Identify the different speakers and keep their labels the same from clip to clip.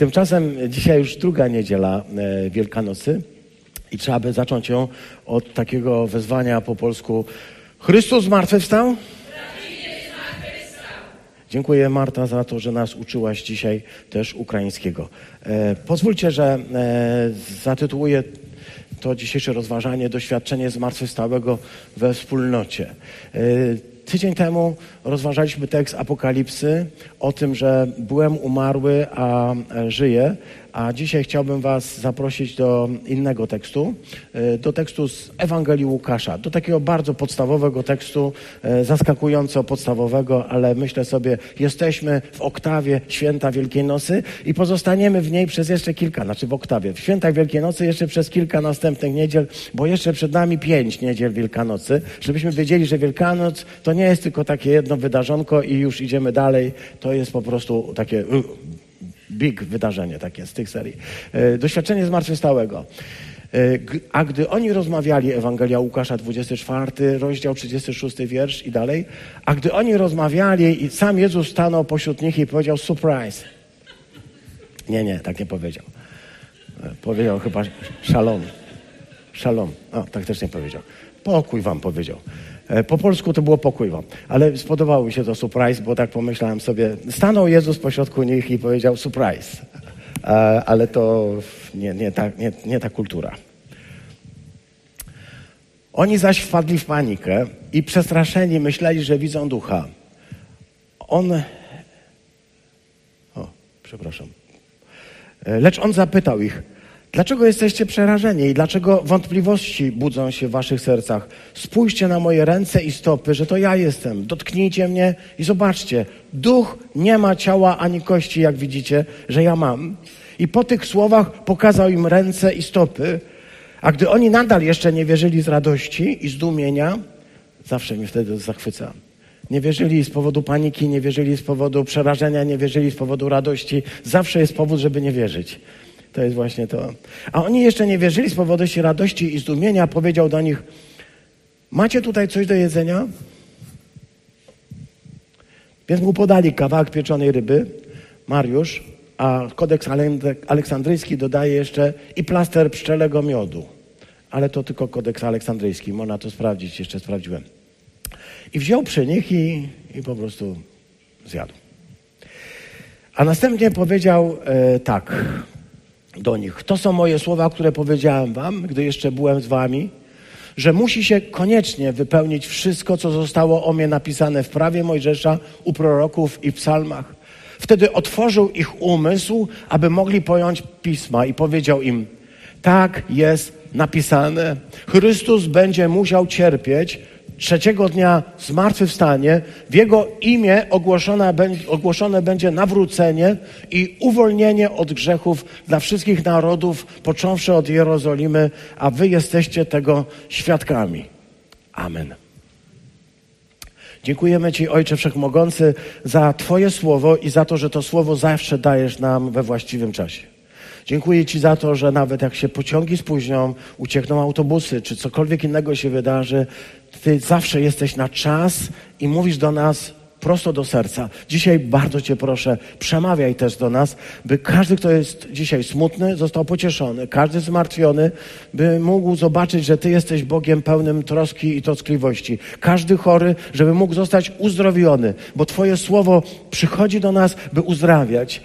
Speaker 1: Tymczasem dzisiaj już druga niedziela e, Wielkanocy i trzeba by zacząć ją od takiego wezwania po polsku Chrystus zmartwychwstał? Dziękuję Marta za to, że nas uczyłaś dzisiaj też ukraińskiego. E, pozwólcie, że e, zatytułuję to dzisiejsze rozważanie Doświadczenie zmartwychwstałego we wspólnocie. E, tydzień temu rozważaliśmy tekst Apokalipsy o tym, że byłem umarły, a e, żyję. A dzisiaj chciałbym Was zaprosić do innego tekstu, e, do tekstu z Ewangelii Łukasza, do takiego bardzo podstawowego tekstu, e, zaskakująco podstawowego, ale myślę sobie, jesteśmy w oktawie Święta Wielkiej Nocy i pozostaniemy w niej przez jeszcze kilka, znaczy w oktawie, w Świętach Wielkiej Nocy jeszcze przez kilka następnych niedziel, bo jeszcze przed nami pięć niedziel Wielkanocy, żebyśmy wiedzieli, że Wielkanoc to nie jest tylko takie jedno wydarzonko i już idziemy dalej, to jest po prostu takie big wydarzenie takie z tych serii. E, doświadczenie zmartwychwstałego. E, a gdy oni rozmawiali, Ewangelia Łukasza 24, rozdział 36 wiersz i dalej, a gdy oni rozmawiali i sam Jezus stanął pośród nich i powiedział surprise. Nie, nie, tak nie powiedział. E, powiedział chyba szalom. Szalom. O, tak też nie powiedział. Pokój wam powiedział. E, po polsku to było pokój wam. Ale spodobało mi się to surprise, bo tak pomyślałem sobie, stanął Jezus pośrodku nich i powiedział surprise. E, ale to nie, nie, ta, nie, nie ta kultura. Oni zaś wpadli w panikę i przestraszeni myśleli, że widzą ducha. On. O, przepraszam. E, lecz on zapytał ich, Dlaczego jesteście przerażeni i dlaczego wątpliwości budzą się w waszych sercach? Spójrzcie na moje ręce i stopy, że to ja jestem. Dotknijcie mnie i zobaczcie. Duch nie ma ciała ani kości, jak widzicie, że ja mam. I po tych słowach pokazał im ręce i stopy. A gdy oni nadal jeszcze nie wierzyli z radości i zdumienia, zawsze mnie wtedy zachwyca. Nie wierzyli z powodu paniki, nie wierzyli z powodu przerażenia, nie wierzyli z powodu radości. Zawsze jest powód, żeby nie wierzyć. To jest właśnie to. A oni jeszcze nie wierzyli z powodu radości i zdumienia. Powiedział do nich, macie tutaj coś do jedzenia? Więc mu podali kawałek pieczonej ryby, Mariusz, a kodeks aleksandryjski dodaje jeszcze i plaster pszczelego miodu. Ale to tylko kodeks aleksandryjski, można to sprawdzić, jeszcze sprawdziłem. I wziął przy nich i, i po prostu zjadł. A następnie powiedział e, tak do nich. To są moje słowa, które powiedziałem wam, gdy jeszcze byłem z wami, że musi się koniecznie wypełnić wszystko, co zostało o mnie napisane w prawie Mojżesza, u proroków i w psalmach. Wtedy otworzył ich umysł, aby mogli pojąć pisma i powiedział im, tak jest napisane, Chrystus będzie musiał cierpieć, trzeciego dnia zmartwychwstanie, w Jego imię ogłoszone, ogłoszone będzie nawrócenie i uwolnienie od grzechów dla wszystkich narodów, począwszy od Jerozolimy, a wy jesteście tego świadkami. Amen. Dziękujemy Ci, Ojcze Wszechmogący, za Twoje słowo i za to, że to słowo zawsze dajesz nam we właściwym czasie. Dziękuję Ci za to, że nawet jak się pociągi spóźnią, uciekną autobusy, czy cokolwiek innego się wydarzy, Ty zawsze jesteś na czas i mówisz do nas prosto do serca. Dzisiaj bardzo Cię proszę, przemawiaj też do nas, by każdy, kto jest dzisiaj smutny, został pocieszony, każdy zmartwiony, by mógł zobaczyć, że Ty jesteś Bogiem pełnym troski i troskliwości. Każdy chory, żeby mógł zostać uzdrowiony, bo Twoje słowo przychodzi do nas, by uzdrawiać.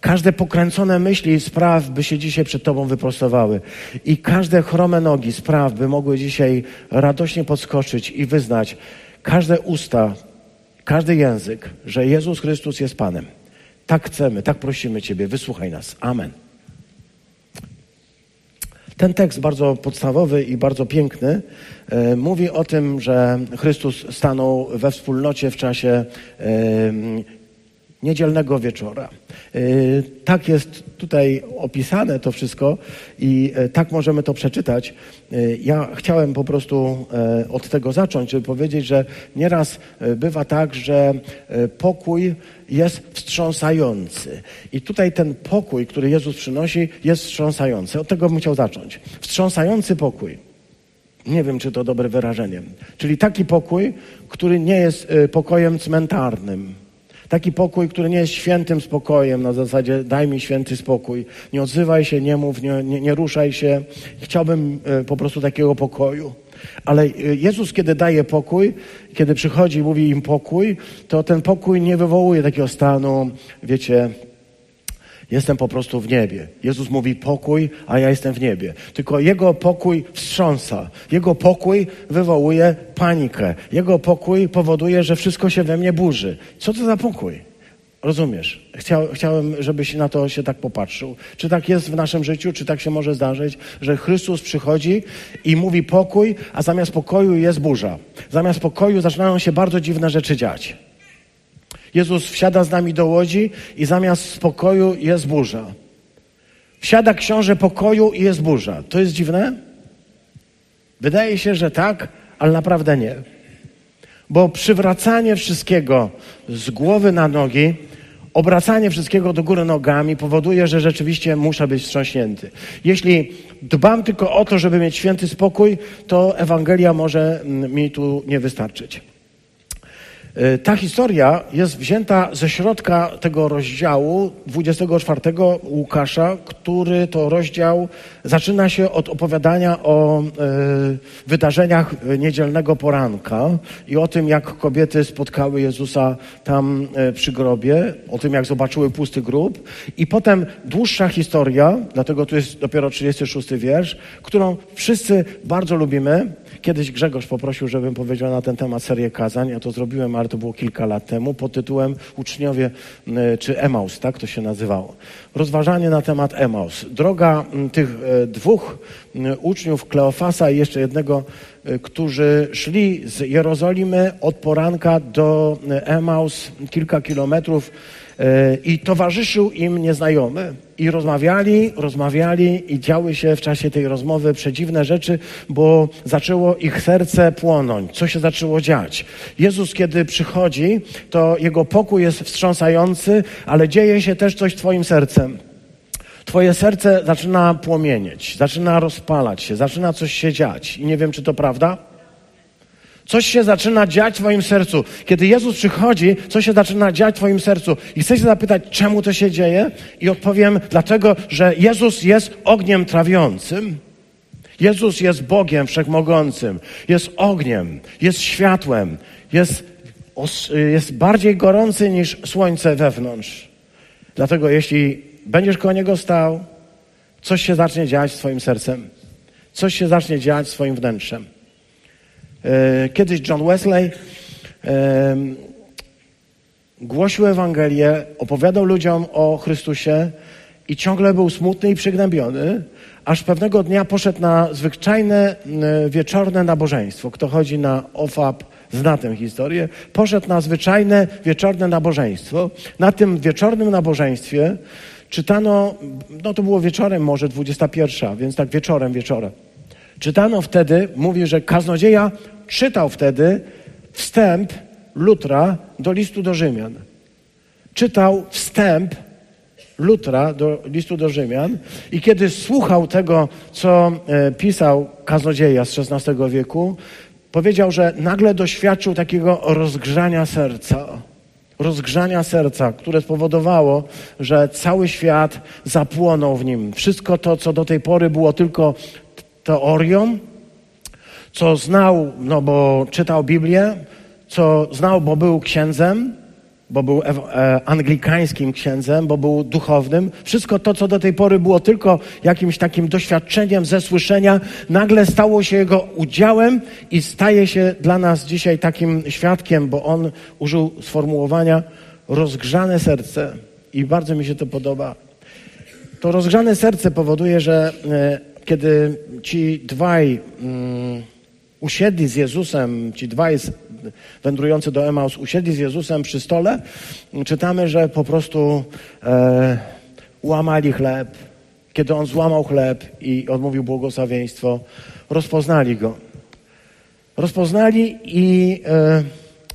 Speaker 1: Każde pokręcone myśli spraw by się dzisiaj przed Tobą wyprostowały. I każde chrome nogi spraw by mogły dzisiaj radośnie podskoczyć i wyznać każde usta, każdy język, że Jezus Chrystus jest Panem. Tak chcemy, tak prosimy Ciebie, wysłuchaj nas. Amen. Ten tekst bardzo podstawowy i bardzo piękny e, mówi o tym, że Chrystus stanął we wspólnocie w czasie e, niedzielnego wieczora. E, tak jest tutaj opisane to wszystko i e, tak możemy to przeczytać. E, ja chciałem po prostu od tego zacząć, żeby powiedzieć, że nieraz bywa tak, że pokój jest wstrząsający. I tutaj ten pokój, który Jezus przynosi, jest wstrząsający. Od tego bym chciał zacząć. Wstrząsający pokój. Nie wiem, czy to dobre wyrażenie. Czyli taki pokój, który nie jest pokojem cmentarnym Taki pokój, który nie jest świętym spokojem, na zasadzie daj mi święty spokój. Nie odzywaj się, nie mów, nie, nie, nie ruszaj się. Chciałbym e, po prostu takiego pokoju. Ale e, Jezus, kiedy daje pokój, kiedy przychodzi i mówi im pokój, to ten pokój nie wywołuje takiego stanu, wiecie, Jestem po prostu w niebie. Jezus mówi pokój, a ja jestem w niebie. Tylko Jego pokój wstrząsa. Jego pokój wywołuje panikę. Jego pokój powoduje, że wszystko się we mnie burzy. Co to za pokój? Rozumiesz? Chciał, chciałem, żebyś na to się tak popatrzył. Czy tak jest w naszym życiu, czy tak się może zdarzyć, że Chrystus przychodzi i mówi pokój, a zamiast pokoju jest burza. Zamiast pokoju zaczynają się bardzo dziwne rzeczy dziać. Jezus wsiada z nami do łodzi i zamiast spokoju jest burza. Wsiada książę pokoju i jest burza. To jest dziwne? Wydaje się, że tak, ale naprawdę nie. Bo przywracanie wszystkiego z głowy na nogi, obracanie wszystkiego do góry nogami powoduje, że rzeczywiście muszę być wstrząśnięty. Jeśli dbam tylko o to, żeby mieć święty spokój, to Ewangelia może mi tu nie wystarczyć. E, ta historia jest wzięta ze środka tego rozdziału 24 Łukasza, który to rozdział zaczyna się od opowiadania o e, wydarzeniach niedzielnego poranka i o tym, jak kobiety spotkały Jezusa tam e, przy grobie, o tym, jak zobaczyły pusty grób. I potem dłuższa historia, dlatego tu jest dopiero 36 wiersz, którą wszyscy bardzo lubimy. Kiedyś Grzegorz poprosił, żebym powiedział na ten temat serię kazań. Ja to zrobiłem, ale to było kilka lat temu, pod tytułem Uczniowie czy Emaus, tak to się nazywało. Rozważanie na temat Emaus. Droga tych e, dwóch uczniów, Kleofasa i jeszcze jednego, e, którzy szli z Jerozolimy od poranka do Emaus, kilka kilometrów i towarzyszył im nieznajomy. I rozmawiali, rozmawiali i działy się w czasie tej rozmowy przedziwne rzeczy, bo zaczęło ich serce płonąć. Co się zaczęło dziać? Jezus, kiedy przychodzi, to jego pokój jest wstrząsający, ale dzieje się też coś twoim sercem. Twoje serce zaczyna płomienieć, zaczyna rozpalać się, zaczyna coś się dziać. I nie wiem, czy to prawda? Coś się zaczyna dziać w Twoim sercu. Kiedy Jezus przychodzi, coś się zaczyna dziać w Twoim sercu. I chcę się zapytać, czemu to się dzieje? I odpowiem, dlatego, że Jezus jest ogniem trawiącym. Jezus jest Bogiem Wszechmogącym. Jest ogniem, jest światłem, jest, jest bardziej gorący niż słońce wewnątrz. Dlatego, jeśli będziesz koło Niego stał, coś się zacznie dziać z Twoim sercem. Coś się zacznie dziać z Twoim wnętrzem. E, kiedyś John Wesley głosił Ewangelię, opowiadał ludziom o Chrystusie i ciągle był smutny i przygnębiony, aż pewnego dnia poszedł na zwyczajne wieczorne nabożeństwo. Kto chodzi na OFAP, zna tę historię. Poszedł na zwyczajne wieczorne nabożeństwo. Na tym wieczornym nabożeństwie czytano, no to było wieczorem może 21, więc tak wieczorem, wieczorem. Czytano wtedy, mówi, że kaznodzieja czytał wtedy wstęp Lutra do listu do Rzymian. Czytał wstęp Lutra do listu do Rzymian i kiedy słuchał tego, co e, pisał kaznodzieja z XVI wieku, powiedział, że nagle doświadczył takiego rozgrzania serca. Rozgrzania serca, które spowodowało, że cały świat zapłonął w nim. Wszystko to, co do tej pory było tylko teorią, co znał, no bo czytał Biblię, co znał, bo był księdzem, bo był e, anglikańskim księdzem, bo był duchownym. Wszystko to, co do tej pory było tylko jakimś takim doświadczeniem ze słyszenia, nagle stało się jego udziałem i staje się dla nas dzisiaj takim świadkiem, bo on użył sformułowania rozgrzane serce. I bardzo mi się to podoba. To rozgrzane serce powoduje, że e, kiedy ci dwaj mm, usiedli z Jezusem, ci dwaj wędrujący do Emaus usiedli z Jezusem przy stole, czytamy, że po prostu e, łamali chleb. Kiedy on złamał chleb i odmówił błogosławieństwo, rozpoznali go. Rozpoznali i e,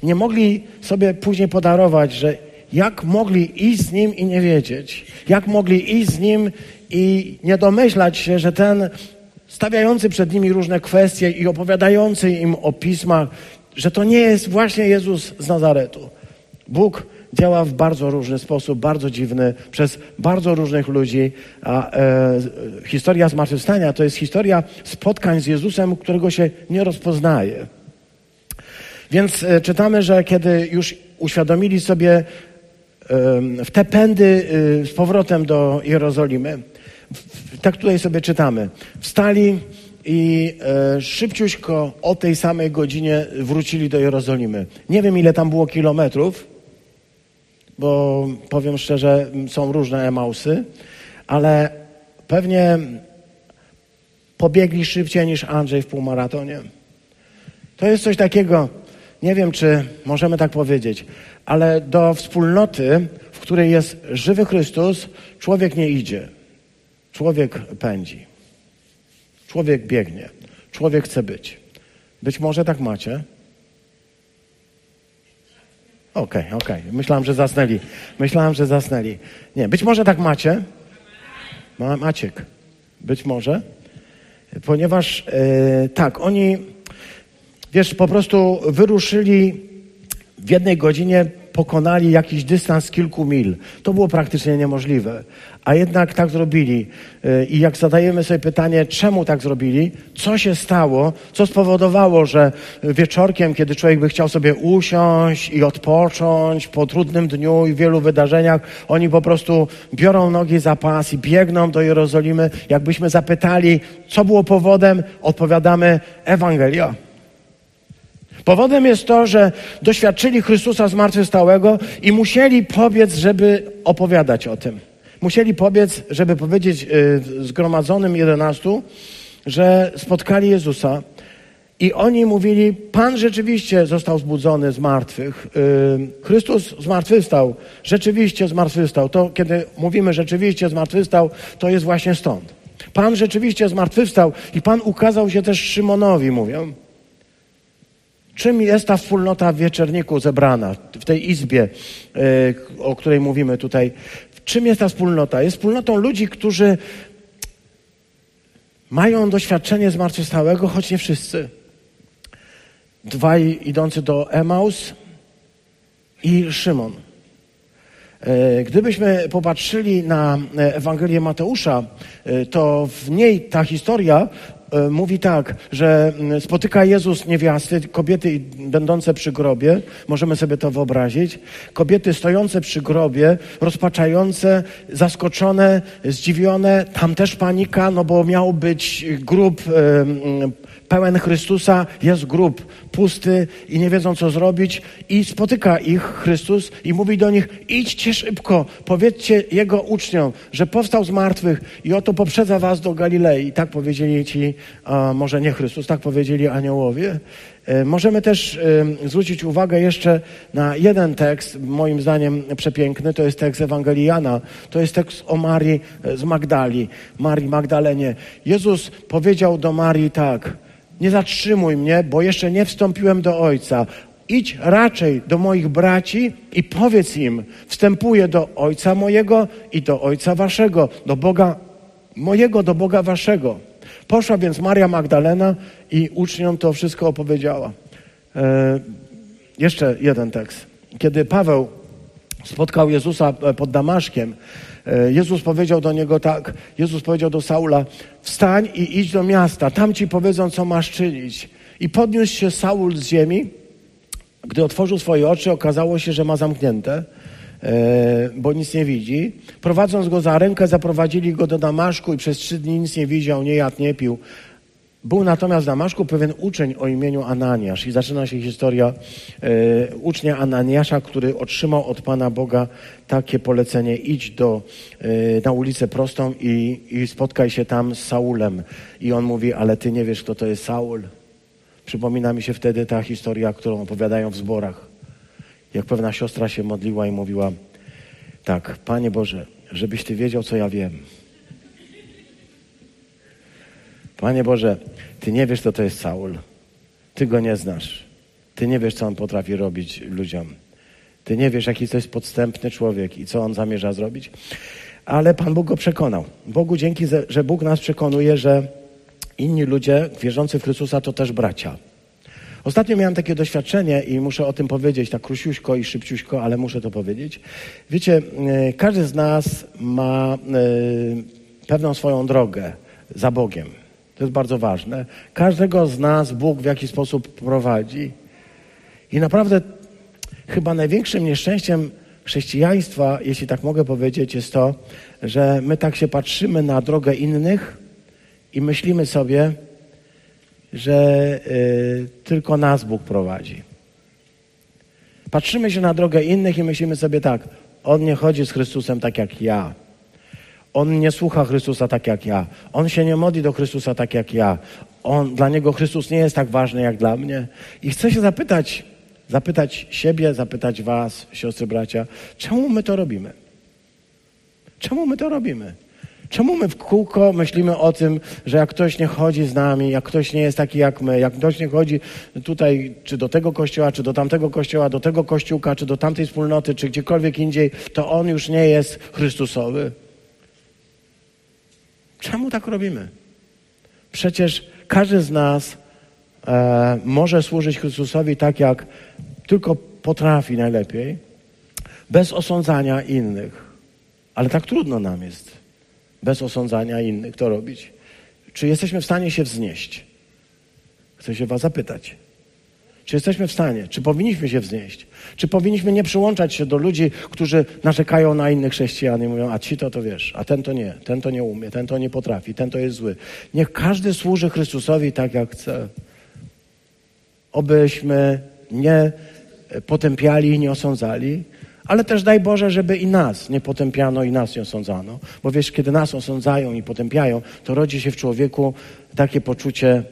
Speaker 1: nie mogli sobie później podarować, że jak mogli iść z nim i nie wiedzieć? Jak mogli iść z nim i nie domyślać się, że ten stawiający przed nimi różne kwestie i opowiadający im o pismach, że to nie jest właśnie Jezus z Nazaretu. Bóg działa w bardzo różny sposób, bardzo dziwny, przez bardzo różnych ludzi. A e, historia zmartwychwstania to jest historia spotkań z Jezusem, którego się nie rozpoznaje. Więc e, czytamy, że kiedy już uświadomili sobie e, w te pędy e, z powrotem do Jerozolimy, tak tutaj sobie czytamy, wstali i e, szybciuśko o tej samej godzinie wrócili do Jerozolimy. Nie wiem, ile tam było kilometrów, bo powiem szczerze, są różne emausy, ale pewnie pobiegli szybciej niż Andrzej w półmaratonie. To jest coś takiego, nie wiem, czy możemy tak powiedzieć, ale do wspólnoty, w której jest żywy Chrystus, człowiek nie idzie. Człowiek pędzi. Człowiek biegnie. Człowiek chce być. Być może tak macie. Okej, okay, okej. Okay. Myślałem, że zasnęli. Myślałem, że zasnęli. Nie, być może tak macie. Ma, Maciek. Być może. Ponieważ e, tak, oni, wiesz, po prostu wyruszyli w jednej godzinie pokonali jakiś dystans kilku mil. To było praktycznie niemożliwe. A jednak tak zrobili. Y, I jak zadajemy sobie pytanie, czemu tak zrobili, co się stało, co spowodowało, że wieczorkiem, kiedy człowiek by chciał sobie usiąść i odpocząć po trudnym dniu i wielu wydarzeniach, oni po prostu biorą nogi za pas i biegną do Jerozolimy. Jakbyśmy zapytali, co było powodem, odpowiadamy Ewangelia. Powodem jest to, że doświadczyli Chrystusa zmartwychwstałego i musieli pobiec, żeby opowiadać o tym. Musieli pobiec, żeby powiedzieć y, zgromadzonym jedenastu, że spotkali Jezusa i oni mówili, Pan rzeczywiście został zbudzony z martwych. Y, Chrystus zmartwychwstał, rzeczywiście zmartwychwstał. To, kiedy mówimy rzeczywiście zmartwychwstał, to jest właśnie stąd. Pan rzeczywiście zmartwychwstał i Pan ukazał się też Szymonowi, mówią. Czym jest ta wspólnota w wieczerniku zebrana, w tej izbie, e, o której mówimy tutaj? Czym jest ta wspólnota? Jest wspólnotą ludzi, którzy mają doświadczenie zmartwychwstałego, choć nie wszyscy. Dwaj idący do Emaus i Szymon. E, gdybyśmy popatrzyli na Ewangelię Mateusza, e, to w niej ta historia E, mówi tak, że mm, spotyka Jezus niewiasty, kobiety będące przy grobie, możemy sobie to wyobrazić, kobiety stojące przy grobie, rozpaczające, zaskoczone, zdziwione, tam też panika, no bo miał być grób pełen Chrystusa, jest grób pusty i nie wiedzą, co zrobić. I spotyka ich Chrystus i mówi do nich, idźcie szybko, powiedzcie Jego uczniom, że powstał z martwych i oto poprzedza was do Galilei. I tak powiedzieli ci, a może nie Chrystus, tak powiedzieli aniołowie. E, możemy też e, zwrócić uwagę jeszcze na jeden tekst, moim zdaniem przepiękny, to jest tekst Ewangelii Jana. To jest tekst o Marii z Magdali, Marii Magdalenie. Jezus powiedział do Marii tak, nie zatrzymuj mnie, bo jeszcze nie wstąpiłem do Ojca. Idź raczej do moich braci i powiedz im, wstępuję do Ojca mojego i do Ojca waszego, do Boga mojego, do Boga waszego. Poszła więc Maria Magdalena i uczniom to wszystko opowiedziała. E, jeszcze jeden tekst. Kiedy Paweł spotkał Jezusa e, pod Damaszkiem, Jezus powiedział do niego tak, Jezus powiedział do Saula, wstań i idź do miasta, tam ci powiedzą, co masz czynić. I podniósł się Saul z ziemi, gdy otworzył swoje oczy, okazało się, że ma zamknięte, e, bo nic nie widzi. Prowadząc go za rękę, zaprowadzili go do Damaszku i przez trzy dni nic nie widział, nie jadł, nie pił. Był natomiast w Damaszku pewien uczeń o imieniu Ananiasz i zaczyna się historia e, ucznia Ananiasza, który otrzymał od Pana Boga takie polecenie, idź do, e, na ulicę prostą i, i spotkaj się tam z Saulem. I on mówi, ale ty nie wiesz, kto to jest Saul. Przypomina mi się wtedy ta historia, którą opowiadają w zborach. Jak pewna siostra się modliła i mówiła, tak, Panie Boże, żebyś Ty wiedział, co ja wiem. Panie Boże, Ty nie wiesz, co to jest Saul. Ty go nie znasz. Ty nie wiesz, co on potrafi robić ludziom. Ty nie wiesz, jaki to jest podstępny człowiek i co on zamierza zrobić. Ale Pan Bóg go przekonał. Bogu dzięki, że Bóg nas przekonuje, że inni ludzie wierzący w Chrystusa to też bracia. Ostatnio miałem takie doświadczenie i muszę o tym powiedzieć, tak króciuśko i szybciuśko, ale muszę to powiedzieć. Wiecie, e, każdy z nas ma e, pewną swoją drogę za Bogiem. To jest bardzo ważne. Każdego z nas Bóg w jakiś sposób prowadzi. I naprawdę chyba największym nieszczęściem chrześcijaństwa, jeśli tak mogę powiedzieć, jest to, że my tak się patrzymy na drogę innych i myślimy sobie, że y, tylko nas Bóg prowadzi. Patrzymy się na drogę innych i myślimy sobie tak, on nie chodzi z Chrystusem tak jak ja. On nie słucha Chrystusa tak jak ja. On się nie modli do Chrystusa tak jak ja. On, dla niego Chrystus nie jest tak ważny jak dla mnie. I chcę się zapytać, zapytać siebie, zapytać was, siostry, bracia, czemu my to robimy? Czemu my to robimy? Czemu my w kółko myślimy o tym, że jak ktoś nie chodzi z nami, jak ktoś nie jest taki jak my, jak ktoś nie chodzi tutaj, czy do tego kościoła, czy do tamtego kościoła, do tego kościółka, czy do tamtej wspólnoty, czy gdziekolwiek indziej, to on już nie jest Chrystusowy? Czemu tak robimy? Przecież każdy z nas e, może służyć Chrystusowi tak, jak tylko potrafi najlepiej, bez osądzania innych. Ale tak trudno nam jest bez osądzania innych to robić. Czy jesteśmy w stanie się wznieść? Chcę się Was zapytać. Czy jesteśmy w stanie? Czy powinniśmy się wznieść? Czy powinniśmy nie przyłączać się do ludzi, którzy narzekają na innych chrześcijan i mówią, a ci to to wiesz, a ten to nie, ten to nie umie, ten to nie potrafi, ten to jest zły. Niech każdy służy Chrystusowi tak, jak chce. Obyśmy nie potępiali i nie osądzali, ale też daj Boże, żeby i nas nie potępiano i nas nie osądzano. Bo wiesz, kiedy nas osądzają i potępiają, to rodzi się w człowieku takie poczucie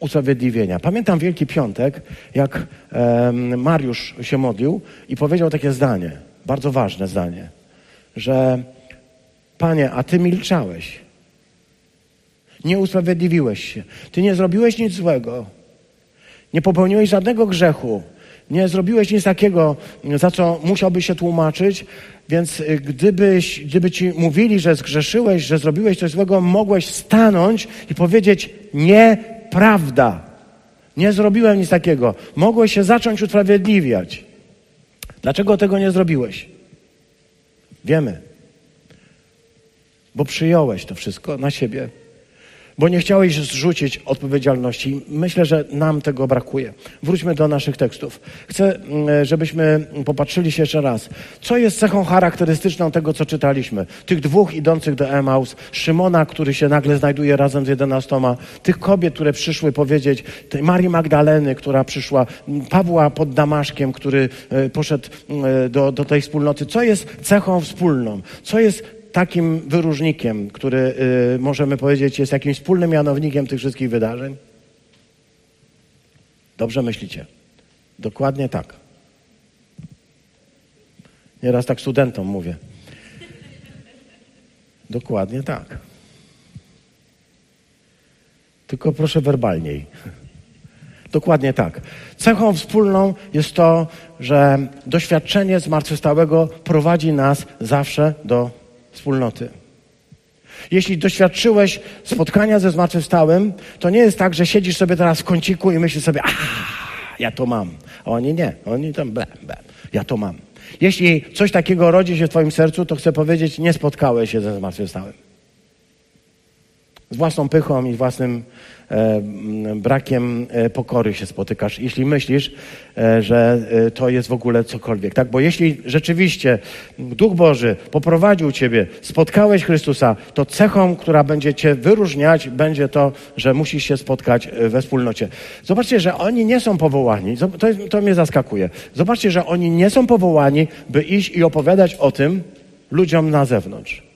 Speaker 1: usprawiedliwienia. Pamiętam Wielki Piątek, jak um, Mariusz się modlił i powiedział takie zdanie, bardzo ważne zdanie, że Panie, a Ty milczałeś. Nie usprawiedliwiłeś się. Ty nie zrobiłeś nic złego. Nie popełniłeś żadnego grzechu. Nie zrobiłeś nic takiego, za co musiałbyś się tłumaczyć, więc y, gdybyś, gdyby ci mówili, że zgrzeszyłeś, że zrobiłeś coś złego, mogłeś stanąć i powiedzieć nieprawda. Nie zrobiłem nic takiego. Mogłeś się zacząć usprawiedliwiać. Dlaczego tego nie zrobiłeś? Wiemy. Bo przyjąłeś to wszystko na siebie bo nie chciałeś zrzucić odpowiedzialności. Myślę, że nam tego brakuje. Wróćmy do naszych tekstów. Chcę, mm, żebyśmy popatrzyli się jeszcze raz. Co jest cechą charakterystyczną tego, co czytaliśmy? Tych dwóch idących do Emaus, Szymona, który się nagle znajduje razem z jedenastoma, tych kobiet, które przyszły powiedzieć, tej Marii Magdaleny, która przyszła, Pawła pod Damaszkiem, który e, poszedł e, do, do tej wspólnoty. Co jest cechą wspólną? Co jest takim wyróżnikiem, który y, możemy powiedzieć jest jakimś wspólnym mianownikiem tych wszystkich wydarzeń? Dobrze myślicie. Dokładnie tak. Nieraz tak studentom mówię. Dokładnie tak. Tylko proszę werbalniej. Dokładnie tak. Cechą wspólną jest to, że doświadczenie zmartwychwstałego prowadzi nas zawsze do wspólnoty. Jeśli doświadczyłeś spotkania ze zmartwychwstałym, to nie jest tak, że siedzisz sobie teraz w kąciku i myślisz sobie, a ja to mam. A oni nie, oni tam, ble, ble, ja to mam. Jeśli coś takiego rodzi się w twoim sercu, to chcę powiedzieć, nie spotkałeś się ze zmartwychwstałym. Z własną pychą i własnym E, brakiem e, pokory się spotykasz, jeśli myślisz, e, że to jest w ogóle cokolwiek. Tak? Bo jeśli rzeczywiście Duch Boży poprowadził Ciebie, spotkałeś Chrystusa, to cechą, która będzie Cię wyróżniać, będzie to, że musisz się spotkać we wspólnocie. Zobaczcie, że oni nie są powołani, to, to mnie zaskakuje. Zobaczcie, że oni nie są powołani, by iść i opowiadać o tym ludziom na zewnątrz.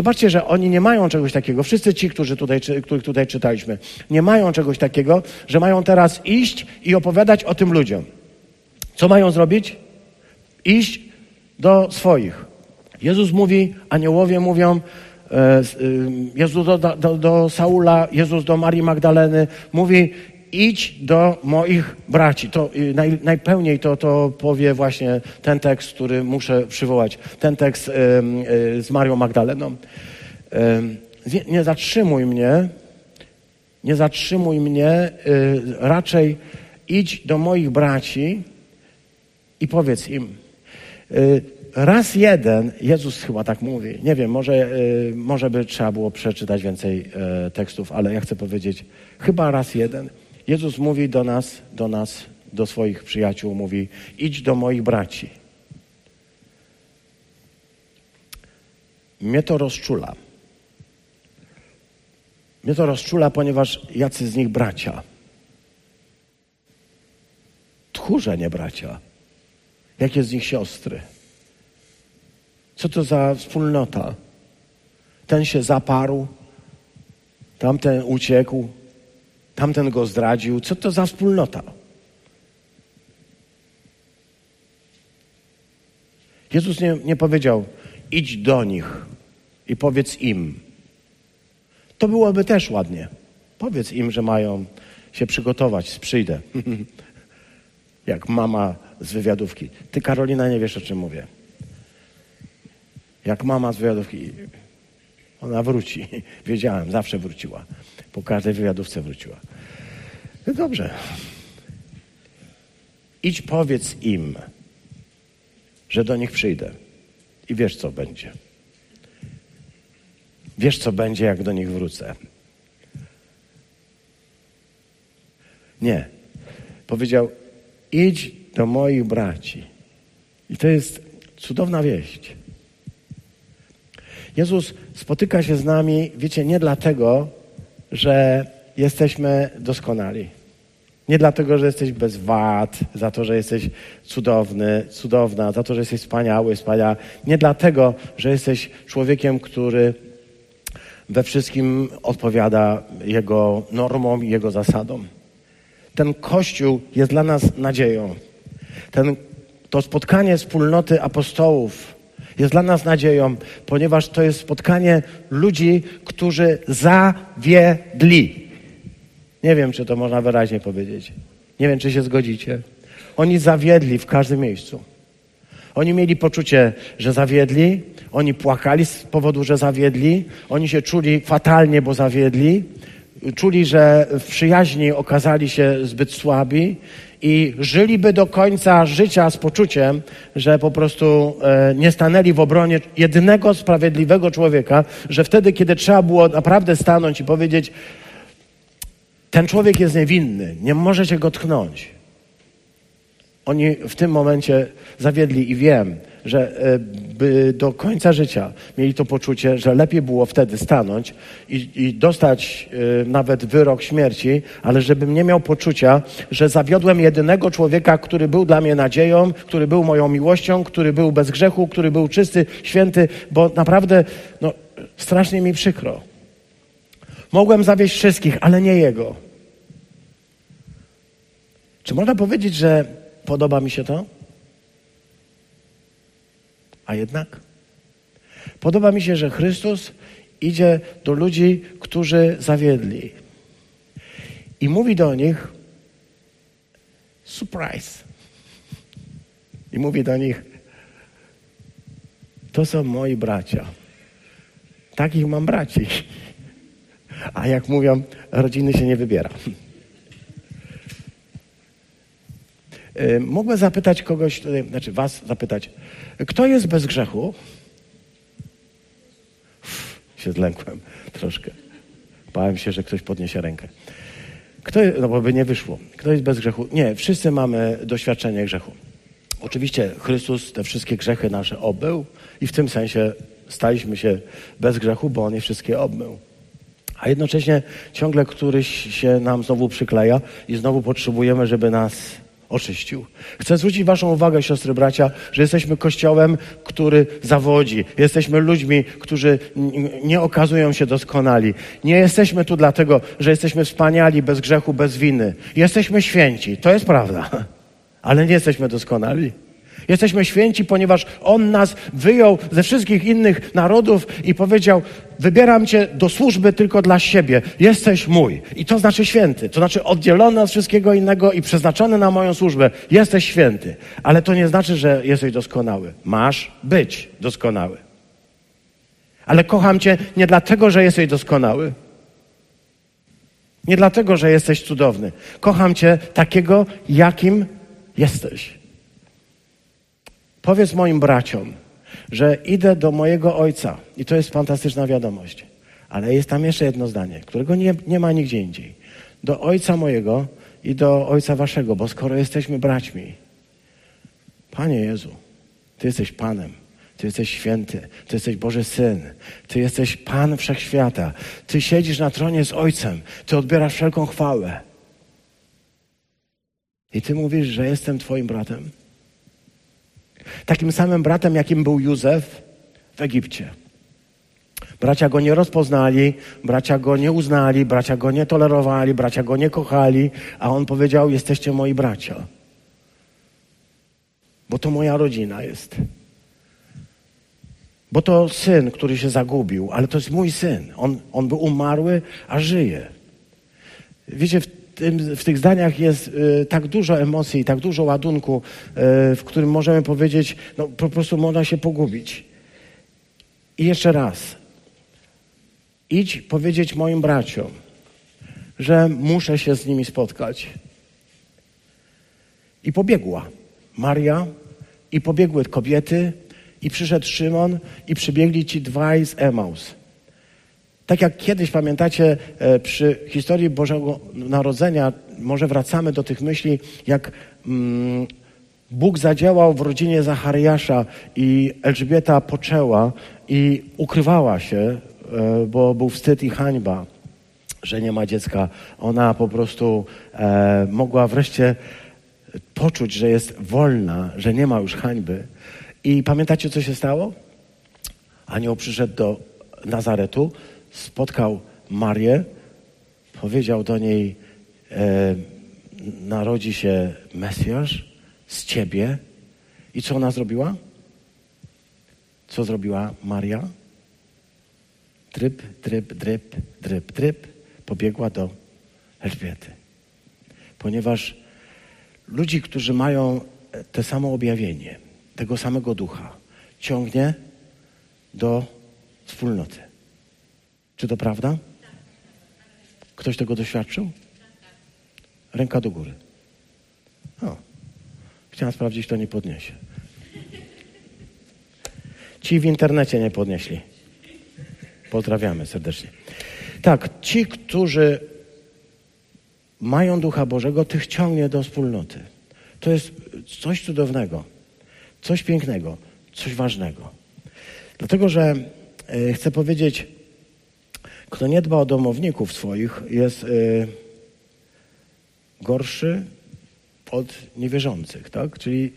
Speaker 1: Zobaczcie, że oni nie mają czegoś takiego. Wszyscy ci, którzy tutaj, których tutaj czytaliśmy, nie mają czegoś takiego, że mają teraz iść i opowiadać o tym ludziom. Co mają zrobić? Iść do swoich. Jezus mówi, aniołowie mówią, e, y, Jezus do, do, do Saula, Jezus do Marii Magdaleny, mówi, idź do moich braci. To y, naj, najpełniej to, to powie właśnie ten tekst, który muszę przywołać. Ten tekst y, y, z Marią Magdaleną. Nie, nie zatrzymuj mnie, nie zatrzymuj mnie, raczej idź do moich braci i powiedz im. Y, raz jeden, Jezus chyba tak mówi, nie wiem, może, y, może by trzeba było przeczytać więcej y, tekstów, ale ja chcę powiedzieć, chyba raz jeden. Jezus mówi do nas, do nas, do swoich przyjaciół, mówi, idź do moich braci. Mnie to rozczula. Mnie to rozczula, ponieważ jacy z nich bracia. Tchórze, nie bracia. Jakie z nich siostry? Co to za wspólnota? Ten się zaparł, tamten uciekł, tamten go zdradził. Co to za wspólnota? Jezus nie, nie powiedział, idź do nich i powiedz im. To byłoby też ładnie. Powiedz im, że mają się przygotować, przyjdę. Jak mama z wywiadówki. Ty, Karolina, nie wiesz, o czym mówię. Jak mama z wywiadówki. Ona wróci. Wiedziałem, zawsze wróciła. Po każdej wywiadówce wróciła. No dobrze. Idź powiedz im, że do nich przyjdę. I wiesz, co będzie. Wiesz, co będzie, jak do nich wrócę. Nie. Powiedział, idź do moich braci. I to jest cudowna wieść. Jezus spotyka się z nami, wiecie, nie dlatego, że jesteśmy doskonali. Nie dlatego, że jesteś bez wad, za to, że jesteś cudowny, cudowna, za to, że jesteś wspaniały, wspaniała. Nie dlatego, że jesteś człowiekiem, który we wszystkim odpowiada Jego normom i Jego zasadom. Ten Kościół jest dla nas nadzieją. Ten, to spotkanie wspólnoty apostołów jest dla nas nadzieją, ponieważ to jest spotkanie ludzi, którzy zawiedli. Nie wiem, czy to można wyraźnie powiedzieć. Nie wiem, czy się zgodzicie. Oni zawiedli w każdym miejscu. Oni mieli poczucie, że zawiedli, oni płakali z powodu, że zawiedli, oni się czuli fatalnie, bo zawiedli, czuli, że w przyjaźni okazali się zbyt słabi i żyliby do końca życia z poczuciem, że po prostu e, nie stanęli w obronie jedynego sprawiedliwego człowieka, że wtedy, kiedy trzeba było naprawdę stanąć i powiedzieć, ten człowiek jest niewinny, nie możecie go tknąć. Oni w tym momencie zawiedli i wiem, że e, by do końca życia mieli to poczucie, że lepiej było wtedy stanąć i, i dostać e, nawet wyrok śmierci, ale żebym nie miał poczucia, że zawiodłem jedynego człowieka, który był dla mnie nadzieją, który był moją miłością, który był bez grzechu, który był czysty, święty, bo naprawdę no, strasznie mi przykro. Mogłem zawieść wszystkich, ale nie jego. Czy można powiedzieć, że podoba mi się to? A jednak podoba mi się, że Chrystus idzie do ludzi, którzy zawiedli. I mówi do nich surprise. I mówi do nich to są moi bracia. Takich mam braci. A jak mówią, rodziny się nie wybiera. Mógłbym zapytać kogoś, znaczy was zapytać, kto jest bez grzechu? Uff, się zlękłem troszkę. Bałem się, że ktoś podniesie rękę. Kto, no bo by nie wyszło. Kto jest bez grzechu? Nie, wszyscy mamy doświadczenie grzechu. Oczywiście Chrystus te wszystkie grzechy nasze obył i w tym sensie staliśmy się bez grzechu, bo On je wszystkie obmył. A jednocześnie ciągle któryś się nam znowu przykleja i znowu potrzebujemy, żeby nas oczyścił. Chcę zwrócić Waszą uwagę, siostry, bracia, że jesteśmy kościołem, który zawodzi. Jesteśmy ludźmi, którzy nie okazują się doskonali. Nie jesteśmy tu dlatego, że jesteśmy wspaniali, bez grzechu, bez winy. Jesteśmy święci, to jest prawda, ale nie jesteśmy doskonali. Jesteśmy święci, ponieważ On nas wyjął ze wszystkich innych narodów i powiedział: Wybieram Cię do służby tylko dla siebie. Jesteś mój. I to znaczy święty. To znaczy oddzielony od wszystkiego innego i przeznaczony na moją służbę. Jesteś święty. Ale to nie znaczy, że jesteś doskonały. Masz być doskonały. Ale kocham Cię nie dlatego, że jesteś doskonały. Nie dlatego, że jesteś cudowny. Kocham Cię takiego, jakim jesteś. Powiedz moim braciom, że idę do mojego ojca. I to jest fantastyczna wiadomość. Ale jest tam jeszcze jedno zdanie, którego nie, nie ma nigdzie indziej. Do ojca mojego i do ojca waszego, bo skoro jesteśmy braćmi, Panie Jezu, Ty jesteś Panem. Ty jesteś święty, Ty jesteś Boży Syn, Ty jesteś Pan Wszechświata, Ty siedzisz na tronie z Ojcem, Ty odbierasz wszelką chwałę. I Ty mówisz, że jestem Twoim bratem. Takim samym bratem, jakim był Józef w Egipcie. Bracia go nie rozpoznali, bracia go nie uznali, bracia go nie tolerowali, bracia go nie kochali, a on powiedział: Jesteście moi bracia. Bo to moja rodzina jest. Bo to syn, który się zagubił, ale to jest mój syn. On, on był umarły, a żyje. Wiecie, tym, w tych zdaniach jest y, tak dużo emocji, tak dużo ładunku, y, w którym możemy powiedzieć, no po prostu można się pogubić. I jeszcze raz. Idź powiedzieć moim braciom, że muszę się z nimi spotkać. I pobiegła Maria, i pobiegły kobiety, i przyszedł Szymon i przybiegli ci dwaj z Emaus. Tak jak kiedyś pamiętacie e, przy historii Bożego Narodzenia, może wracamy do tych myśli, jak mm, Bóg zadziałał w rodzinie Zachariasza i Elżbieta poczęła i ukrywała się, e, bo był wstyd i hańba, że nie ma dziecka. Ona po prostu e, mogła wreszcie poczuć, że jest wolna, że nie ma już hańby. I pamiętacie, co się stało? Anioł przyszedł do Nazaretu, spotkał Marię, powiedział do niej: e, Narodzi się Mesjasz z ciebie. I co ona zrobiła? Co zrobiła Maria? Dryb, dryb, dryb, dryb, dryb. Pobiegła do Elżbiety. Ponieważ ludzi, którzy mają te samo objawienie, tego samego ducha ciągnie do wspólnoty. Czy to prawda? Ktoś tego doświadczył? Ręka do góry. O. Chciałem sprawdzić, kto nie podniesie. Ci w internecie nie podnieśli. Pozdrawiamy serdecznie. Tak, ci, którzy mają Ducha Bożego, tych ciągnie do wspólnoty. To jest coś cudownego. Coś pięknego, coś ważnego. Dlatego, że e, chcę powiedzieć, kto nie dba o domowników swoich, jest e, gorszy od niewierzących, tak? Czyli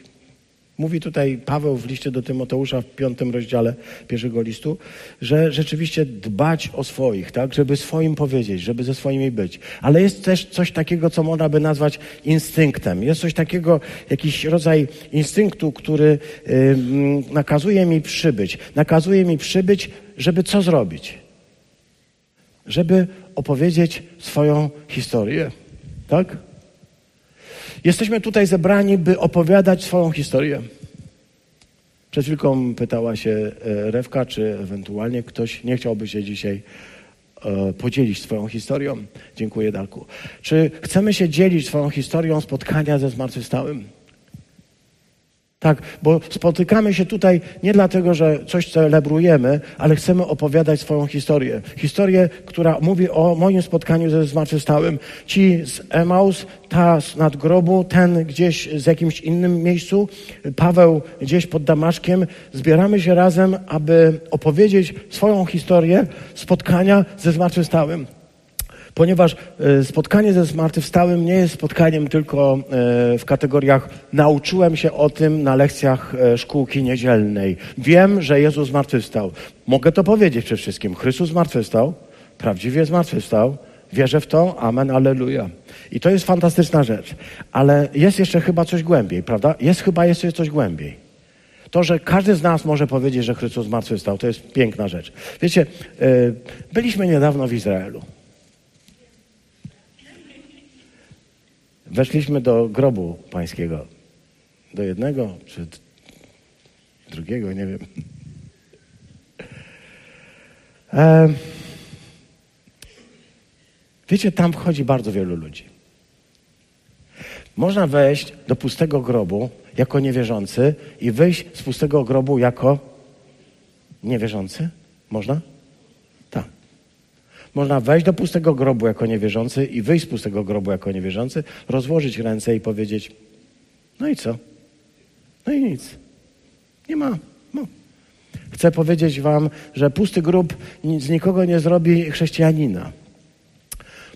Speaker 1: Mówi tutaj Paweł w liście do Tymoteusza w piątym rozdziale pierwszego listu, że rzeczywiście dbać o swoich, tak, żeby swoim powiedzieć, żeby ze swoimi być. Ale jest też coś takiego, co można by nazwać instynktem. Jest coś takiego, jakiś rodzaj instynktu, który yy, nakazuje mi przybyć. Nakazuje mi przybyć, żeby co zrobić? Żeby opowiedzieć swoją historię. Tak? Jesteśmy tutaj zebrani, by opowiadać swoją historię. Przed chwilką pytała się e, Rewka, czy ewentualnie ktoś nie chciałby się dzisiaj e, podzielić swoją historią. Dziękuję, Dalku. Czy chcemy się dzielić swoją historią spotkania ze zmartwychwstałym? Tak, bo spotykamy się tutaj nie dlatego, że coś celebrujemy, ale chcemy opowiadać swoją historię. Historię, która mówi o moim spotkaniu ze zmartwychwstałym. Ci z Emaus, ta z nadgrobu, ten gdzieś z jakimś innym miejscu, Paweł gdzieś pod Damaszkiem. Zbieramy się razem, aby opowiedzieć swoją historię spotkania ze zmartwychwstałym ponieważ e, spotkanie ze zmartwychwstałym nie jest spotkaniem tylko e, w kategoriach nauczyłem się o tym na lekcjach e, szkółki niedzielnej. Wiem, że Jezus zmartwychwstał. Mogę to powiedzieć przede wszystkim. Chrystus zmartwychwstał, prawdziwie zmartwychwstał. Wierzę w to, amen, aleluja. I to jest fantastyczna rzecz. Ale jest jeszcze chyba coś głębiej, prawda? Jest chyba jeszcze coś głębiej. To, że każdy z nas może powiedzieć, że Chrystus zmartwychwstał, to jest piękna rzecz. Wiecie, byliśmy niedawno w Izraelu. Weszliśmy do grobu pańskiego. Do jednego czy drugiego, nie wiem. Wiecie, tam wchodzi bardzo wielu ludzi. Można wejść do pustego grobu jako niewierzący i wyjść z pustego grobu jako niewierzący? Można? Można wejść do pustego grobu jako niewierzący i wyjść z pustego grobu jako niewierzący, rozłożyć ręce i powiedzieć: No i co? No i nic. Nie ma. No. Chcę powiedzieć Wam, że pusty grób z nikogo nie zrobi chrześcijanina.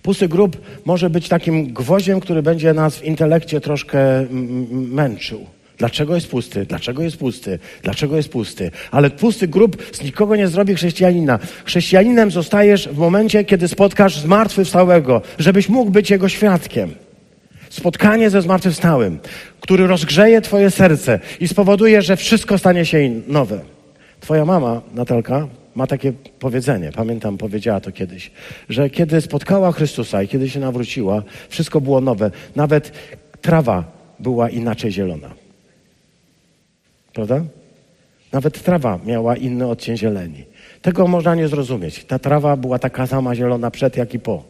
Speaker 1: Pusty grób może być takim gwoździem, który będzie nas w intelekcie troszkę męczył. Dlaczego jest pusty? Dlaczego jest pusty? Dlaczego jest pusty? Ale pusty grób z nikogo nie zrobi chrześcijanina. Chrześcijaninem zostajesz w momencie, kiedy spotkasz zmartwychwstałego, żebyś mógł być jego świadkiem. Spotkanie ze zmartwychwstałym, który rozgrzeje twoje serce i spowoduje, że wszystko stanie się nowe. Twoja mama, Natalka, ma takie powiedzenie, pamiętam, powiedziała to kiedyś, że kiedy spotkała Chrystusa i kiedy się nawróciła, wszystko było nowe. Nawet trawa była inaczej zielona. Prawda? Nawet trawa miała inny odcień zieleni. Tego można nie zrozumieć. Ta trawa była taka sama zielona przed, jak i po.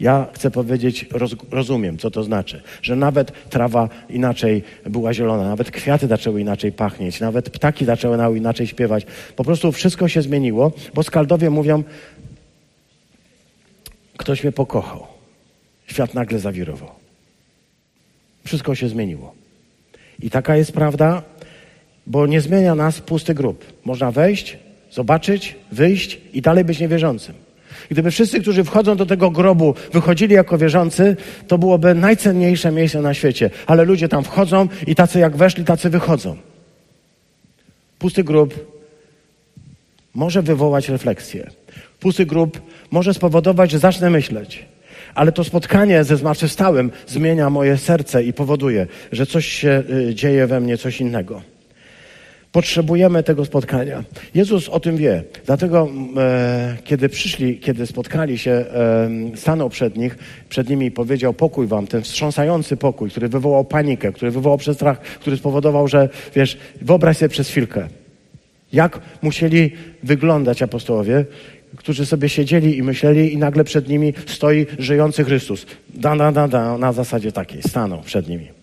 Speaker 1: Ja chcę powiedzieć, roz, rozumiem, co to znaczy, że nawet trawa inaczej była zielona, nawet kwiaty zaczęły inaczej pachnieć, nawet ptaki zaczęły inaczej śpiewać. Po prostu wszystko się zmieniło, bo skaldowie mówią, ktoś mnie pokochał. Świat nagle zawirował. Wszystko się zmieniło. I taka jest prawda, bo nie zmienia nas pusty grób. Można wejść, zobaczyć, wyjść i dalej być niewierzącym. Gdyby wszyscy, którzy wchodzą do tego grobu, wychodzili jako wierzący, to byłoby najcenniejsze miejsce na świecie. Ale ludzie tam wchodzą i tacy jak weszli, tacy wychodzą. Pusty grób może wywołać refleksję. Pusty grób może spowodować, że zacznę myśleć. Ale to spotkanie ze zmartwychwstałym zmienia moje serce i powoduje, że coś się y, dzieje we mnie, coś innego. Potrzebujemy tego spotkania. Jezus o tym wie. Dlatego, e, kiedy przyszli, kiedy spotkali się, e, stanął przed nich, przed nimi i powiedział pokój wam, ten wstrząsający pokój, który wywołał panikę, który wywołał przestrach, który spowodował, że, wiesz, wyobraź sobie przez chwilkę, jak musieli wyglądać apostołowie, którzy sobie siedzieli i myśleli i nagle przed nimi stoi żyjący Chrystus. Da, da, da, da, na zasadzie takiej, stanął przed nimi.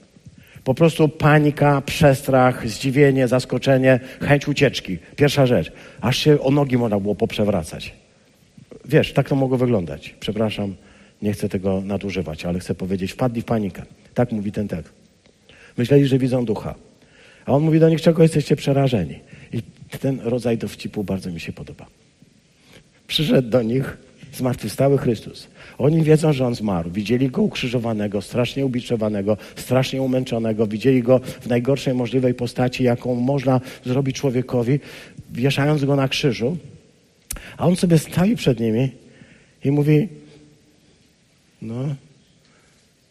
Speaker 1: Po prostu panika, przestrach, zdziwienie, zaskoczenie, chęć ucieczki. Pierwsza rzecz. Aż się o nogi można było poprzewracać. Wiesz, tak to mogło wyglądać. Przepraszam, nie chcę tego nadużywać, ale chcę powiedzieć, wpadli w panikę. Tak mówi ten tekst. Myśleli, że widzą ducha. A on mówi do nich, czego jesteście przerażeni. I ten rodzaj dowcipu bardzo mi się podoba. Przyszedł do nich zmartwychwstały Chrystus. Oni wiedzą, że On zmarł. Widzieli Go ukrzyżowanego, strasznie ubiczowanego, strasznie umęczonego. Widzieli Go w najgorszej możliwej postaci, jaką można zrobić człowiekowi, wieszając Go na krzyżu. A On sobie stoi przed nimi i mówi, no,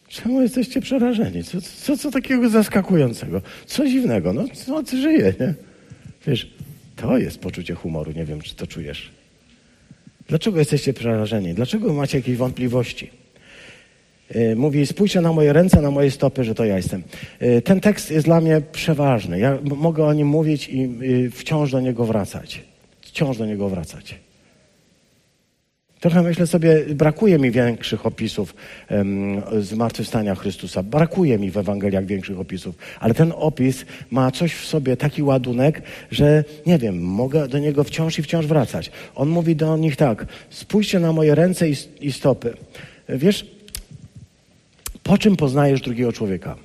Speaker 1: czemu jesteście przerażeni? Co, co, co takiego zaskakującego? Co dziwnego? No, co ty żyje, nie? Wiesz, to jest poczucie humoru. Nie wiem, czy to czujesz. Dlaczego jesteście przerażeni? Dlaczego macie jakieś wątpliwości? E, mówi, spójrzcie na moje ręce, na moje stopy, że to ja jestem. E, ten tekst jest dla mnie przeważny. Ja mogę o nim mówić i wciąż do niego wracać. Wciąż do niego wracać. Trochę myślę sobie, brakuje mi większych opisów um, zmartwychwstania Chrystusa. Brakuje mi w Ewangeliach większych opisów. Ale ten opis ma coś w sobie, taki ładunek, że nie wiem, mogę do niego wciąż i wciąż wracać. On mówi do nich tak, spójrzcie na moje ręce i, i stopy. Wiesz, po czym poznajesz drugiego człowieka?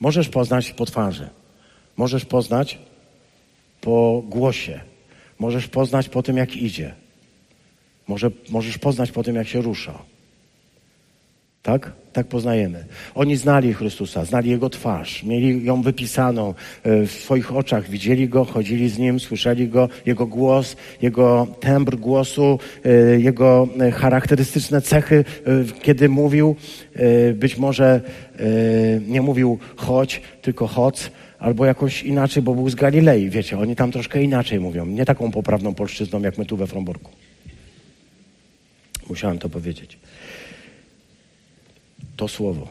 Speaker 1: Możesz poznać po twarzy. Możesz poznać po głosie Możesz poznać po tym, jak idzie. Może, możesz poznać po tym, jak się rusza. Tak? Tak poznajemy. Oni znali Chrystusa, znali Jego twarz, mieli ją wypisaną e, w swoich oczach, widzieli Go, chodzili z Nim, słyszeli Go, Jego głos, Jego tembr głosu, e, Jego e, charakterystyczne cechy, kiedy mówił. Być może nie mówił chodź, tylko chodź, albo jakoś inaczej, bo był z Galilei, wiecie, oni tam troszkę inaczej mówią, nie taką poprawną polszczyzną, jak my tu we Fromborku. Musiałem to powiedzieć. To słowo.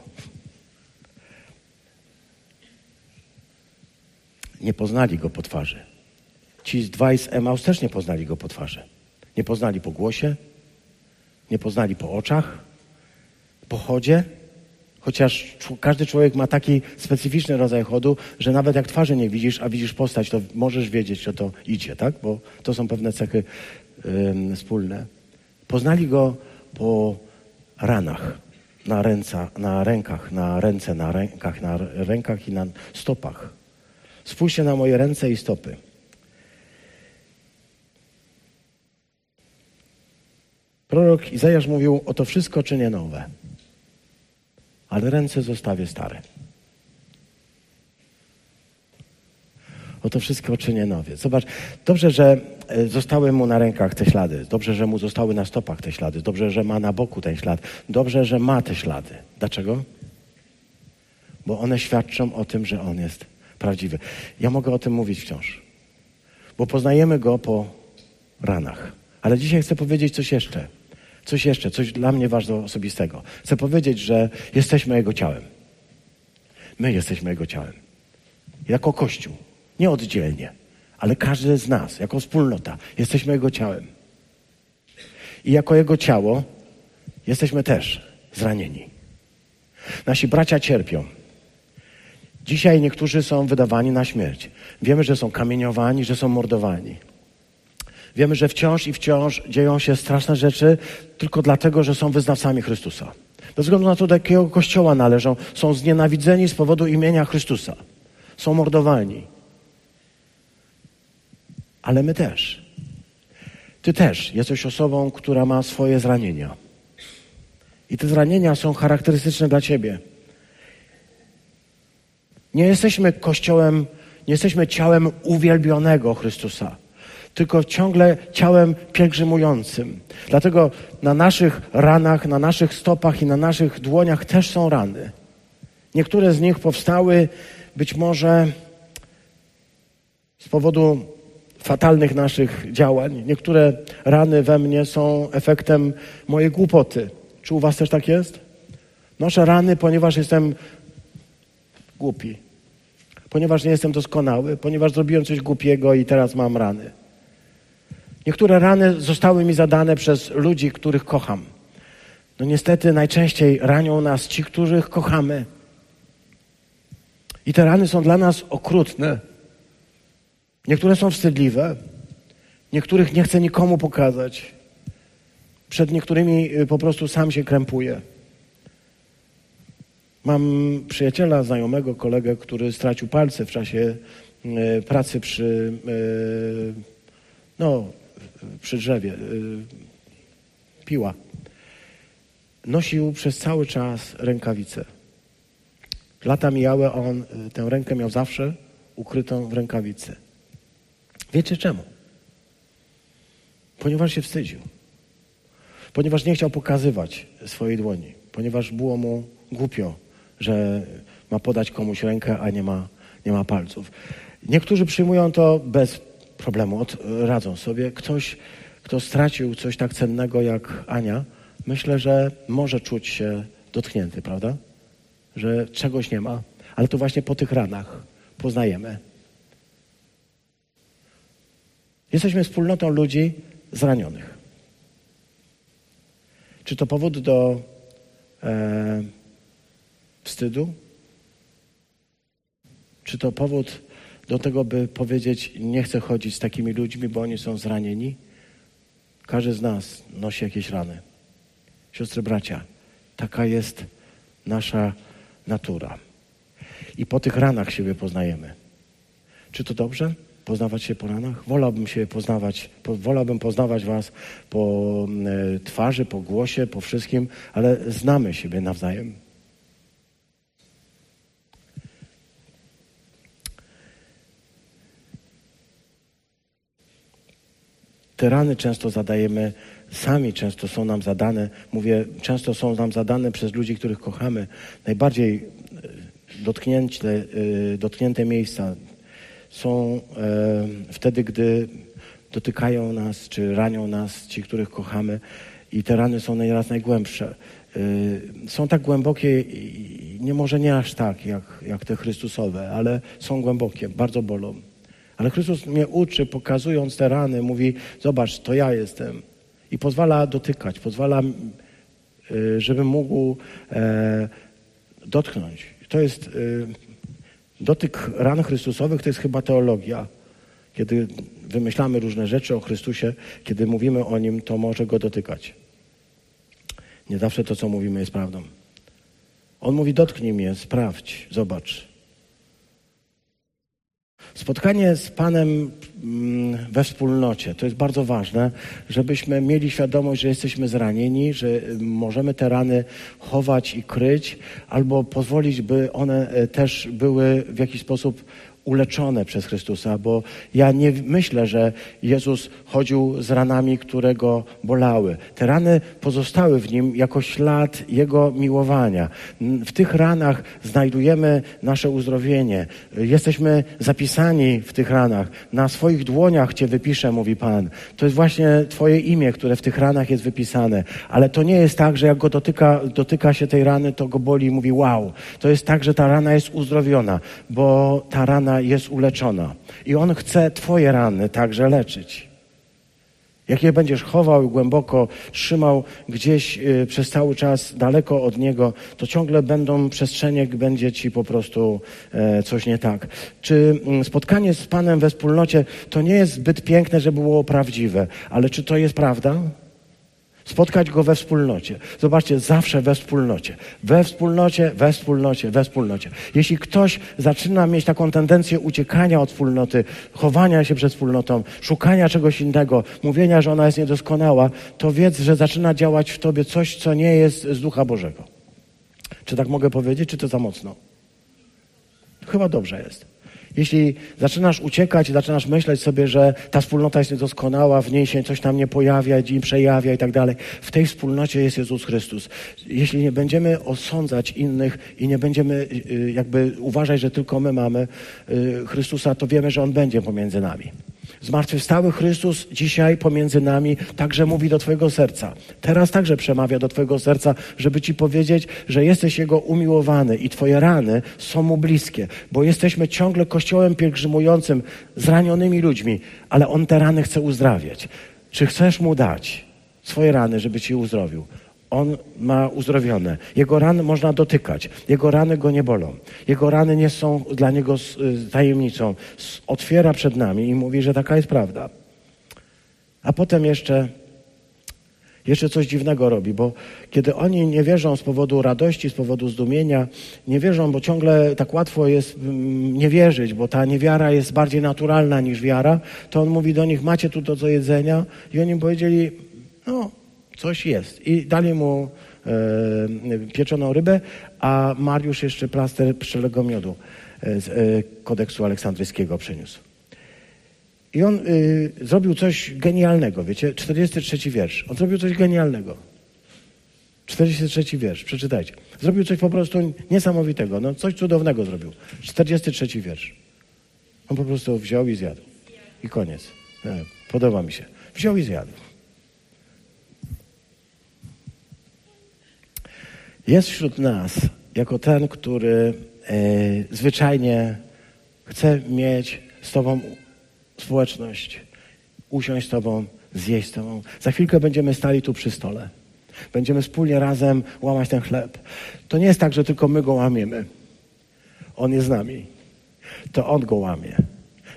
Speaker 1: Nie poznali go po twarzy. Ci z dwaj z Emaus też nie poznali go po twarzy. Nie poznali po głosie, nie poznali po oczach, po chodzie, chociaż każdy człowiek ma taki specyficzny rodzaj chodu, że nawet jak twarzy nie widzisz, a widzisz postać, to możesz wiedzieć, że to idzie, tak? Bo to są pewne cechy wspólne. Poznali go po ranach, na, ręca, na rękach, na ręce, na rękach, na rękach i na stopach. Spójrzcie na moje ręce i stopy. Prorok Izajasz mówił, o to wszystko czynię nowe, ale ręce zostawię stare. O to wszystko czynię nowe. Zobacz, dobrze, że e, zostały mu na rękach te ślady. Dobrze, że mu zostały na stopach te ślady. Dobrze, że ma na boku ten ślad. Dobrze, że ma te ślady. Dlaczego? Bo one świadczą o tym, że on jest prawdziwy. Ja mogę o tym mówić wciąż. Bo poznajemy go po ranach. Ale dzisiaj chcę powiedzieć coś jeszcze. Coś jeszcze, coś dla mnie bardzo osobistego. Chcę powiedzieć, że jesteśmy Jego ciałem. My jesteśmy Jego ciałem. Jako Kościół. Nie oddzielnie, ale każdy z nas, jako wspólnota, jesteśmy Jego ciałem. I jako Jego ciało jesteśmy też zranieni. Nasi bracia cierpią. Dzisiaj niektórzy są wydawani na śmierć. Wiemy, że są kamieniowani, że są mordowani. Wiemy, że wciąż i wciąż dzieją się straszne rzeczy tylko dlatego, że są wyznawcami Chrystusa. Bez względu na to, do jakiego kościoła należą, są znienawidzeni z powodu imienia Chrystusa. Są mordowani ale my też. Ty też jesteś osobą, która ma swoje zranienia. I te zranienia są charakterystyczne dla ciebie. Nie jesteśmy kościołem, nie jesteśmy ciałem uwielbionego Chrystusa, tylko ciągle ciałem pielgrzymującym. Dlatego na naszych ranach, na naszych stopach i na naszych dłoniach też są rany. Niektóre z nich powstały być może z powodu fatalnych naszych działań. Niektóre rany we mnie są efektem mojej głupoty. Czy u Was też tak jest? Noszę rany, ponieważ jestem głupi. Ponieważ nie jestem doskonały, ponieważ zrobiłem coś głupiego i teraz mam rany. Niektóre rany zostały mi zadane przez ludzi, których kocham. No niestety najczęściej ranią nas ci, których kochamy. I te rany są dla nas okrutne. Niektóre są wstydliwe, niektórych nie chcę nikomu pokazać. Przed niektórymi y, po prostu sam się krępuję. Mam przyjaciela, znajomego, kolegę, który stracił palce w czasie y, pracy przy, y, no, przy drzewie. Piła. Nosił przez cały czas rękawice. Lata mijały, a on tę rękę miał zawsze ukrytą w rękawicy. Wiecie czemu? Ponieważ się wstydził. Ponieważ nie chciał pokazywać swojej dłoni. Ponieważ było mu głupio, że ma podać komuś rękę, a nie ma, nie ma palców. Niektórzy przyjmują to bez problemu, od, radzą sobie. Ktoś, kto stracił coś tak cennego jak Ania, myślę, że może czuć się dotknięty, prawda? Że czegoś nie ma. Ale to właśnie po tych ranach poznajemy. Jesteśmy wspólnotą ludzi zranionych. Czy to powód do e, wstydu? Czy to powód do tego, by powiedzieć, nie chcę chodzić z takimi ludźmi, bo oni są zranieni? Każdy z nas nosi jakieś rany. Siostry, bracia, taka jest nasza natura. I po tych ranach siebie poznajemy. Czy to dobrze? poznawać się po ranach? Wolałbym się poznawać, po, wolałbym poznawać Was po e, twarzy, po głosie, po wszystkim, ale znamy siebie nawzajem. Te rany często zadajemy sami, często są nam zadane, mówię, często są nam zadane przez ludzi, których kochamy. Najbardziej e, dotknięte, e, dotknięte miejsca, są e, wtedy, gdy dotykają nas czy ranią nas ci, których kochamy i te rany są nieraz najgłębsze. Są tak głębokie nie może nie aż tak jak, jak te Chrystusowe, ale są głębokie, bardzo bolą. Ale Chrystus mnie uczy, pokazując te rany, mówi: Zobacz, to ja jestem. I pozwala dotykać, pozwala, y, żebym mógł e, dotknąć. To jest y, dotyk ran Chrystusowych, to jest chyba teologia. Kiedy wymyślamy różne rzeczy o Chrystusie, kiedy mówimy o Nim, to może Go dotykać. Nie zawsze to, co mówimy, jest prawdą. On mówi: dotknij mnie, sprawdź, zobacz. Spotkanie z Panem mm, we wspólnocie. To jest bardzo ważne, żebyśmy mieli świadomość, że jesteśmy zranieni, że możemy te rany chować i kryć, albo pozwolić, by one e, też były w jakiś sposób uleczone przez Chrystusa, bo ja nie myślę, że Jezus chodził z ranami, które go bolały. Te rany pozostały w nim jako ślad Jego miłowania. W tych ranach znajdujemy nasze uzdrowienie. Jesteśmy zapisani w tych ranach. Na swoich dłoniach Cię wypiszę, mówi Pan. To jest właśnie Twoje imię, które w tych ranach jest wypisane. Ale to nie jest tak, że jak go dotyka, dotyka się tej rany, to go boli i mówi wow. To jest tak, że ta rana jest uzdrowiona, bo ta rana jest uleczona. I On chce Twoje rany także leczyć. Jak je będziesz chował głęboko trzymał gdzieś y, przez cały czas daleko od Niego, to ciągle będą przestrzenie, będzie Ci po prostu e, coś nie tak. Czy mm, spotkanie z Panem we wspólnocie to nie jest zbyt piękne, żeby było prawdziwe, ale czy to jest prawda? Spotkać go we wspólnocie. Zobaczcie, zawsze we wspólnocie. We wspólnocie, we wspólnocie, we wspólnocie. Jeśli ktoś zaczyna mieć taką tendencję uciekania od wspólnoty, chowania się przed wspólnotą, szukania czegoś innego, mówienia, że ona jest niedoskonała, to wiedz, że zaczyna działać w tobie coś, co nie jest z Ducha Bożego. Czy tak mogę powiedzieć, czy to za mocno? Chyba dobrze jest. Jeśli zaczynasz uciekać zaczynasz myśleć sobie, że ta wspólnota jest niedoskonała, w niej się coś tam nie pojawia, i przejawia i tak dalej, w tej wspólnocie jest Jezus Chrystus. Jeśli nie będziemy osądzać innych i nie będziemy y, y, jakby uważać, że tylko my mamy y, Chrystusa, to wiemy, że On będzie pomiędzy nami. Zmartwychwstały Chrystus dzisiaj pomiędzy nami także mówi do Twojego serca. Teraz także przemawia do Twojego serca, żeby Ci powiedzieć, że jesteś Jego umiłowany i Twoje rany są Mu bliskie, bo jesteśmy ciągle kościołem pielgrzymującym, zranionymi ludźmi, ale On te rany chce uzdrawiać. Czy chcesz Mu dać swoje rany, żeby Ci uzdrowił? On ma uzdrowione. Jego rany można dotykać. Jego rany go nie bolą. Jego rany nie są dla niego y, tajemnicą. Otwiera przed nami i mówi, że taka jest prawda. A potem jeszcze, jeszcze coś dziwnego robi, bo kiedy oni nie wierzą z powodu radości, z powodu zdumienia, nie wierzą, bo ciągle tak łatwo jest mm, nie wierzyć, bo ta niewiara jest bardziej naturalna niż wiara, to on mówi do nich, macie tu to do jedzenia? I oni powiedzieli, no, Coś jest. I dali mu e, pieczoną rybę, a Mariusz jeszcze plaster pszczelego miodu e, z e, kodeksu aleksandryjskiego przyniósł. I on y, zrobił coś genialnego, wiecie, 43 wiersz. On zrobił coś genialnego. 43 wiersz, przeczytajcie. Zrobił coś po prostu niesamowitego, no coś cudownego zrobił. 43 wiersz. On po prostu wziął i zjadł. I koniec. Podoba mi się. Wziął i zjadł. Jest wśród nas jako ten, który e, zwyczajnie chce mieć z Tobą społeczność, usiąść z Tobą, zjeść z Tobą. Za chwilkę będziemy stali tu przy stole. Będziemy wspólnie razem łamać ten chleb. To nie jest tak, że tylko my go łamiemy. On jest z nami. To On go łamie.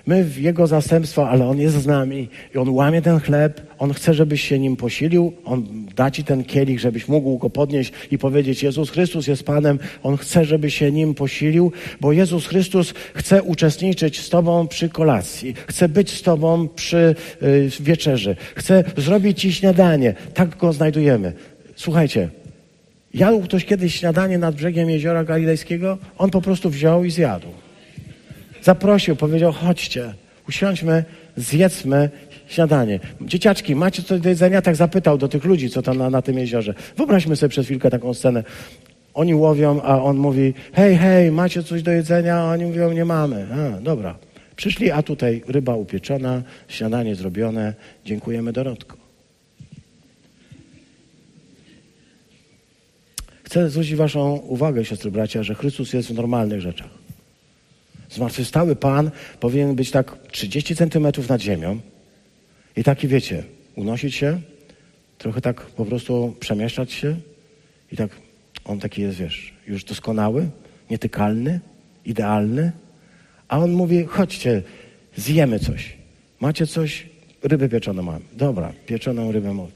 Speaker 1: My w Jego zastępstwo, ale On jest z nami i On łamie ten chleb, On chce, żebyś się nim posilił, On da Ci ten kielich, żebyś mógł go podnieść i powiedzieć, Jezus Chrystus jest Panem, On chce, żeby się nim posilił, bo Jezus Chrystus chce uczestniczyć z Tobą przy kolacji, chce być z Tobą przy y, wieczerzy, chce zrobić Ci śniadanie. Tak Go znajdujemy. Słuchajcie, jadł ktoś kiedyś śniadanie nad brzegiem Jeziora Galilejskiego? On po prostu wziął i zjadł zaprosił, powiedział: chodźcie, usiądźmy, zjedzmy śniadanie. Dzieciaczki, macie coś do jedzenia? Tak zapytał do tych ludzi, co tam na, na tym jeziorze. Wyobraźmy sobie przez chwilkę taką scenę. Oni łowią, a on mówi: hej, hej, macie coś do jedzenia? A oni mówią: nie mamy. A, dobra. Przyszli, a tutaj ryba upieczona, śniadanie zrobione. Dziękujemy, Dorotko. Chcę zwrócić Waszą uwagę, siostry bracia, że Chrystus jest w normalnych rzeczach. Zmartwychwstały Pan powinien być tak 30 centymetrów nad ziemią i taki, wiecie, unosić się, trochę tak po prostu przemieszczać się i tak, on taki jest, wiesz, już doskonały, nietykalny, idealny, a on mówi, chodźcie, zjemy coś. Macie coś? Rybę pieczoną mam. Dobra, pieczoną rybę mo-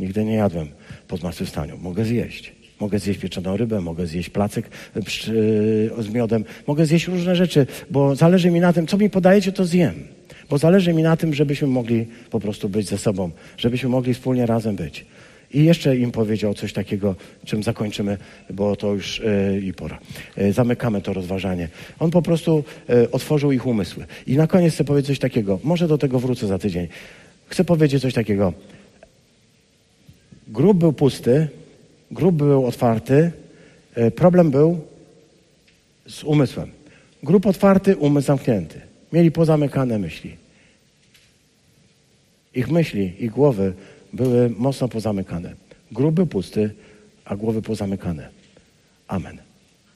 Speaker 1: nigdy nie jadłem po zmartwychwstaniu. Mogę zjeść. Mogę zjeść pieczoną rybę, mogę zjeść placek przy, y, z miodem, mogę zjeść różne rzeczy, bo zależy mi na tym, co mi podajecie, to zjem. Bo zależy mi na tym, żebyśmy mogli po prostu być ze sobą, żebyśmy mogli wspólnie razem być. I jeszcze im powiedział coś takiego, czym zakończymy, bo to już e, i pora. E, zamykamy to rozważanie. On po prostu e, otworzył ich umysły. I na koniec chcę powiedzieć coś takiego. Może do tego wrócę za tydzień. Chcę powiedzieć coś takiego. Grób był pusty, grób był otwarty. E, problem był z umysłem. Grób otwarty, umysł zamknięty. Mieli pozamykane myśli. Ich myśli, ich głowy były mocno pozamykane. Grób był pusty, a głowy pozamykane. Amen.